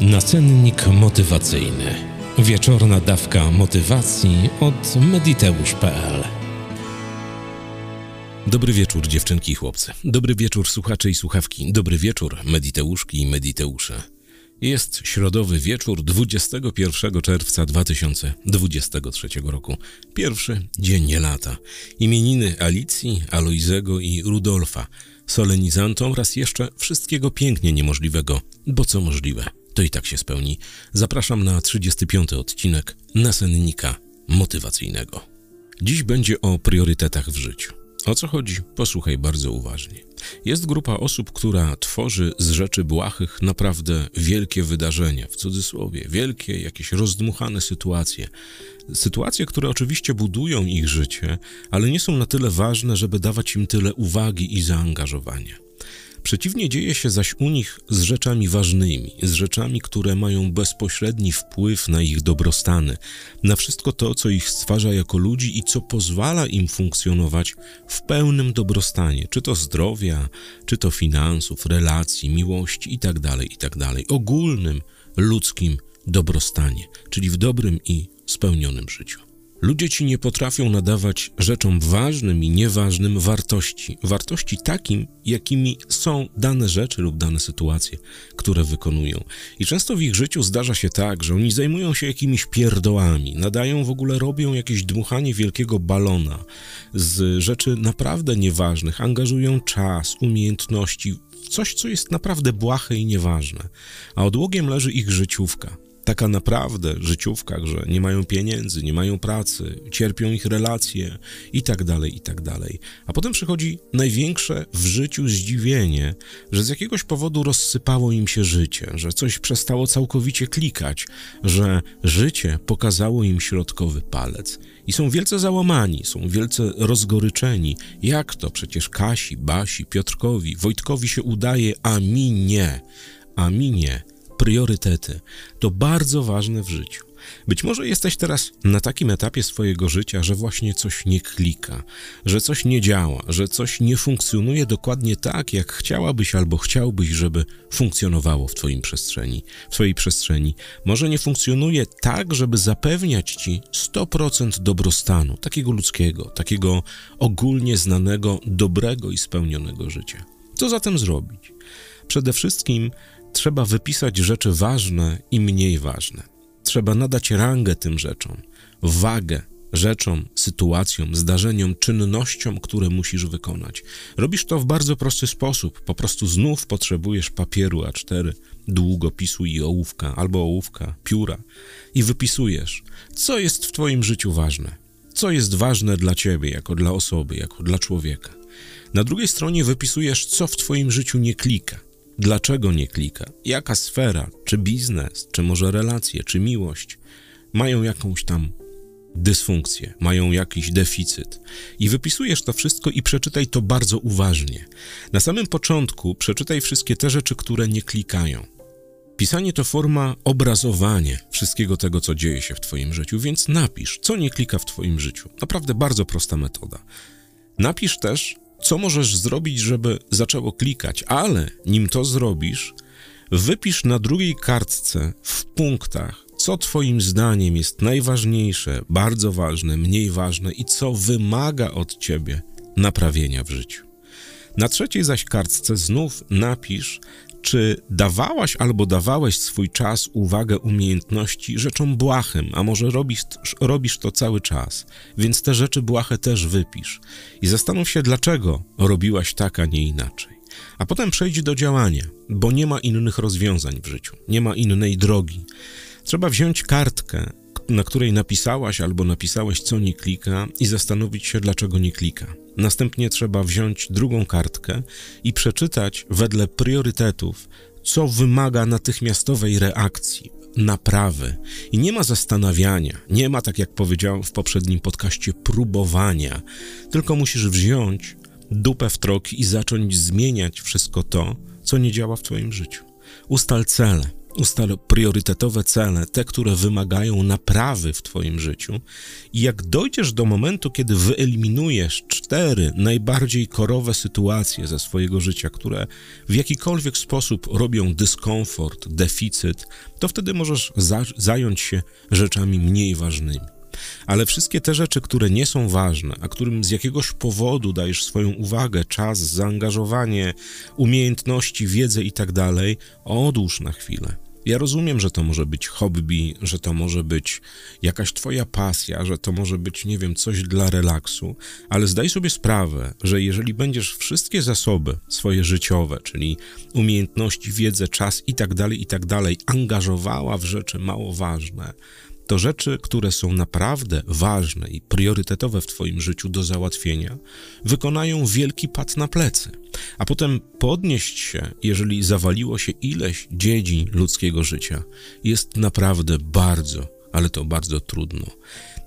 Nacennik motywacyjny. Wieczorna dawka motywacji od mediteusz.pl. Dobry wieczór, dziewczynki i chłopcy. Dobry wieczór, słuchacze i słuchawki. Dobry wieczór, mediteuszki i mediteusze. Jest środowy wieczór 21 czerwca 2023 roku. Pierwszy dzień lata. Imieniny Alicji, Aloizego i Rudolfa. Solenizantom raz jeszcze wszystkiego pięknie niemożliwego, bo co możliwe, to i tak się spełni. Zapraszam na 35 odcinek nasennika motywacyjnego. Dziś będzie o priorytetach w życiu. O co chodzi? Posłuchaj bardzo uważnie. Jest grupa osób, która tworzy z rzeczy błahych naprawdę wielkie wydarzenia, w cudzysłowie, wielkie, jakieś rozdmuchane sytuacje. Sytuacje, które oczywiście budują ich życie, ale nie są na tyle ważne, żeby dawać im tyle uwagi i zaangażowania. Przeciwnie dzieje się zaś u nich z rzeczami ważnymi, z rzeczami, które mają bezpośredni wpływ na ich dobrostany, na wszystko to, co ich stwarza jako ludzi i co pozwala im funkcjonować w pełnym dobrostanie, czy to zdrowia, czy to finansów, relacji, miłości itd., tak itd., tak ogólnym ludzkim dobrostanie, czyli w dobrym i spełnionym życiu. Ludzie ci nie potrafią nadawać rzeczom ważnym i nieważnym wartości. Wartości takim, jakimi są dane rzeczy lub dane sytuacje, które wykonują. I często w ich życiu zdarza się tak, że oni zajmują się jakimiś pierdołami, nadają w ogóle, robią jakieś dmuchanie wielkiego balona z rzeczy naprawdę nieważnych, angażują czas, umiejętności coś, co jest naprawdę błahe i nieważne. A odłogiem leży ich życiówka taka naprawdę życiówka, że nie mają pieniędzy, nie mają pracy, cierpią ich relacje i tak dalej, i tak dalej. A potem przychodzi największe w życiu zdziwienie, że z jakiegoś powodu rozsypało im się życie, że coś przestało całkowicie klikać, że życie pokazało im środkowy palec. I są wielce załamani, są wielce rozgoryczeni. Jak to przecież Kasi, Basi, Piotrkowi, Wojtkowi się udaje, a mi nie, a mi nie priorytety to bardzo ważne w życiu. Być może jesteś teraz na takim etapie swojego życia, że właśnie coś nie klika, że coś nie działa, że coś nie funkcjonuje dokładnie tak, jak chciałabyś albo chciałbyś, żeby funkcjonowało w Twoim przestrzeni, w Twojej przestrzeni. Może nie funkcjonuje tak, żeby zapewniać Ci 100% dobrostanu, takiego ludzkiego, takiego ogólnie znanego, dobrego i spełnionego życia. Co zatem zrobić? Przede wszystkim trzeba wypisać rzeczy ważne i mniej ważne. Trzeba nadać rangę tym rzeczom, wagę rzeczom, sytuacjom, zdarzeniom, czynnościom, które musisz wykonać. Robisz to w bardzo prosty sposób. Po prostu znów potrzebujesz papieru A4, długopisu i ołówka, albo ołówka, pióra i wypisujesz, co jest w Twoim życiu ważne, co jest ważne dla Ciebie, jako dla osoby, jako dla człowieka. Na drugiej stronie wypisujesz, co w Twoim życiu nie klika, Dlaczego nie klika? Jaka sfera, czy biznes, czy może relacje, czy miłość mają jakąś tam dysfunkcję, mają jakiś deficyt. I wypisujesz to wszystko i przeczytaj to bardzo uważnie. Na samym początku przeczytaj wszystkie te rzeczy, które nie klikają. Pisanie to forma obrazowania wszystkiego tego, co dzieje się w Twoim życiu, więc napisz, co nie klika w Twoim życiu. Naprawdę bardzo prosta metoda. Napisz też, co możesz zrobić, żeby zaczęło klikać, ale nim to zrobisz, wypisz na drugiej kartce w punktach, co Twoim zdaniem jest najważniejsze, bardzo ważne, mniej ważne i co wymaga od Ciebie naprawienia w życiu. Na trzeciej zaś kartce znów napisz, czy dawałaś albo dawałeś swój czas, uwagę, umiejętności rzeczom błahym, a może robisz, robisz to cały czas, więc te rzeczy błahe też wypisz i zastanów się, dlaczego robiłaś tak, a nie inaczej. A potem przejdź do działania, bo nie ma innych rozwiązań w życiu, nie ma innej drogi. Trzeba wziąć kartkę, na której napisałaś albo napisałeś, co nie klika, i zastanowić się, dlaczego nie klika. Następnie trzeba wziąć drugą kartkę i przeczytać wedle priorytetów, co wymaga natychmiastowej reakcji, naprawy. I nie ma zastanawiania, nie ma, tak jak powiedziałem w poprzednim podcaście, próbowania, tylko musisz wziąć dupę w troki i zacząć zmieniać wszystko to, co nie działa w Twoim życiu. Ustal cele, Ustal priorytetowe cele, te, które wymagają naprawy w Twoim życiu. I jak dojdziesz do momentu, kiedy wyeliminujesz cztery najbardziej korowe sytuacje ze swojego życia, które w jakikolwiek sposób robią dyskomfort, deficyt, to wtedy możesz za zająć się rzeczami mniej ważnymi. Ale wszystkie te rzeczy, które nie są ważne, a którym z jakiegoś powodu dajesz swoją uwagę, czas, zaangażowanie, umiejętności, wiedzę i tak odłóż na chwilę. Ja rozumiem, że to może być hobby, że to może być jakaś twoja pasja, że to może być, nie wiem, coś dla relaksu, ale zdaj sobie sprawę, że jeżeli będziesz wszystkie zasoby swoje życiowe, czyli umiejętności, wiedzę, czas i tak dalej, i tak angażowała w rzeczy mało ważne, to rzeczy, które są naprawdę ważne i priorytetowe w Twoim życiu do załatwienia, wykonają wielki pad na plecy, a potem podnieść się, jeżeli zawaliło się ileś dziedzin ludzkiego życia, jest naprawdę bardzo, ale to bardzo trudno.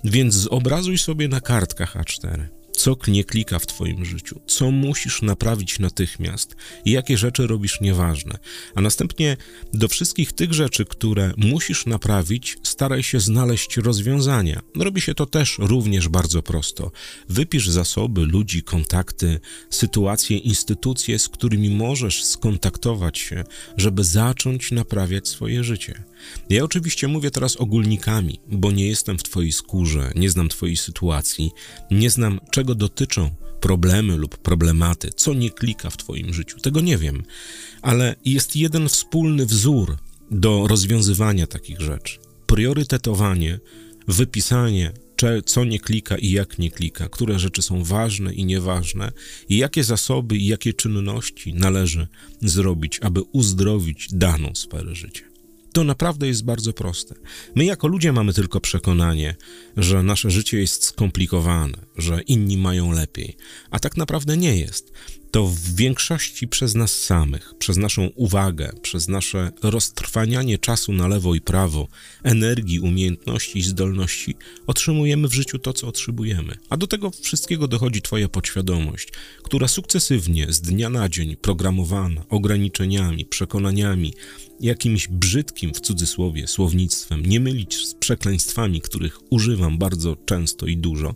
Więc zobrazuj sobie na kartkach A4 co nie klika w Twoim życiu, co musisz naprawić natychmiast i jakie rzeczy robisz nieważne. A następnie do wszystkich tych rzeczy, które musisz naprawić, staraj się znaleźć rozwiązania. Robi się to też również bardzo prosto. Wypisz zasoby, ludzi, kontakty, sytuacje, instytucje, z którymi możesz skontaktować się, żeby zacząć naprawiać swoje życie. Ja oczywiście mówię teraz ogólnikami, bo nie jestem w Twojej skórze, nie znam Twojej sytuacji, nie znam czego dotyczą problemy lub problematy, co nie klika w Twoim życiu. Tego nie wiem, ale jest jeden wspólny wzór do rozwiązywania takich rzeczy. Priorytetowanie, wypisanie, co nie klika i jak nie klika, które rzeczy są ważne i nieważne, i jakie zasoby i jakie czynności należy zrobić, aby uzdrowić daną sferę życia. To naprawdę jest bardzo proste. My, jako ludzie, mamy tylko przekonanie, że nasze życie jest skomplikowane, że inni mają lepiej, a tak naprawdę nie jest to w większości przez nas samych, przez naszą uwagę, przez nasze roztrwanianie czasu na lewo i prawo, energii, umiejętności i zdolności, otrzymujemy w życiu to, co otrzymujemy. A do tego wszystkiego dochodzi Twoja podświadomość, która sukcesywnie, z dnia na dzień, programowana ograniczeniami, przekonaniami, jakimś brzydkim w cudzysłowie słownictwem, nie mylić z przekleństwami, których używam bardzo często i dużo,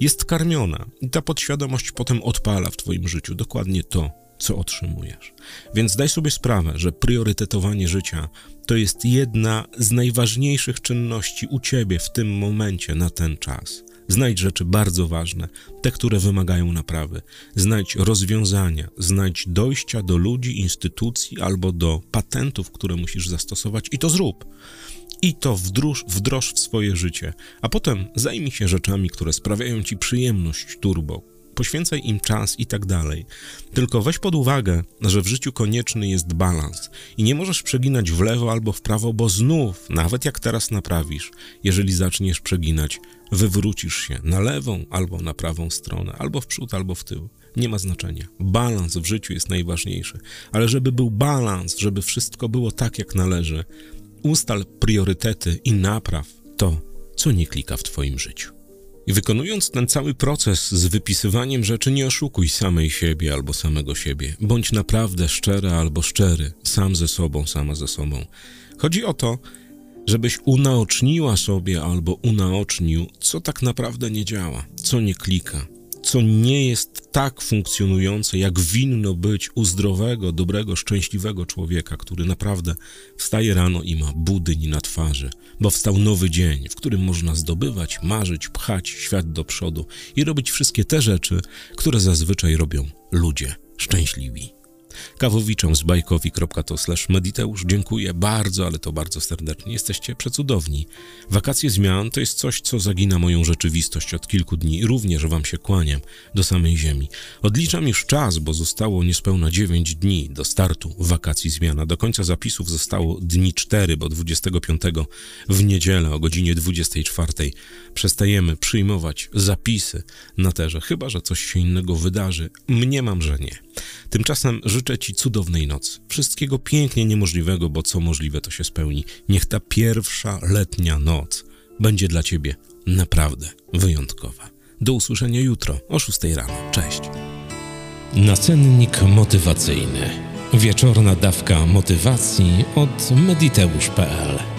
jest karmiona i ta podświadomość potem odpala w Twoim życiu dokładnie to, co otrzymujesz. Więc daj sobie sprawę, że priorytetowanie życia to jest jedna z najważniejszych czynności u Ciebie w tym momencie na ten czas. Znajdź rzeczy bardzo ważne, te, które wymagają naprawy. Znajdź rozwiązania, znajdź dojścia do ludzi, instytucji albo do patentów, które musisz zastosować i to zrób i to wdróż, wdroż w swoje życie, a potem zajmij się rzeczami, które sprawiają ci przyjemność turbo. Poświęcaj im czas i tak dalej. Tylko weź pod uwagę, że w życiu konieczny jest balans i nie możesz przeginać w lewo albo w prawo, bo znów, nawet jak teraz naprawisz, jeżeli zaczniesz przeginać, wywrócisz się na lewą albo na prawą stronę, albo w przód, albo w tył. Nie ma znaczenia. Balans w życiu jest najważniejszy. Ale żeby był balans, żeby wszystko było tak, jak należy, Ustal priorytety i napraw to, co nie klika w Twoim życiu. I wykonując ten cały proces z wypisywaniem rzeczy, nie oszukuj samej siebie albo samego siebie. Bądź naprawdę szczera albo szczery, sam ze sobą, sama ze sobą. Chodzi o to, żebyś unaoczniła sobie albo unaocznił, co tak naprawdę nie działa, co nie klika, co nie jest tak funkcjonujące, jak winno być u zdrowego, dobrego, szczęśliwego człowieka, który naprawdę wstaje rano i ma budyń na twarzy, bo wstał nowy dzień, w którym można zdobywać, marzyć, pchać świat do przodu i robić wszystkie te rzeczy, które zazwyczaj robią ludzie szczęśliwi. Kawowiczom z bajkowi.to mediteusz dziękuję bardzo, ale to bardzo serdecznie. Jesteście przecudowni. Wakacje zmian to jest coś, co zagina moją rzeczywistość od kilku dni. Również wam się kłaniam do samej ziemi. Odliczam już czas, bo zostało niespełna 9 dni do startu wakacji zmiana. Do końca zapisów zostało dni 4, bo 25 w niedzielę o godzinie 24 przestajemy przyjmować zapisy na terze, chyba że coś się innego wydarzy. Mniemam, że nie. Tymczasem życzę Ci cudownej nocy. Wszystkiego pięknie niemożliwego, bo co możliwe to się spełni. Niech ta pierwsza letnia noc będzie dla Ciebie naprawdę wyjątkowa. Do usłyszenia jutro o 6 rano. Cześć. Nacennik motywacyjny. Wieczorna dawka motywacji od mediteusz.pl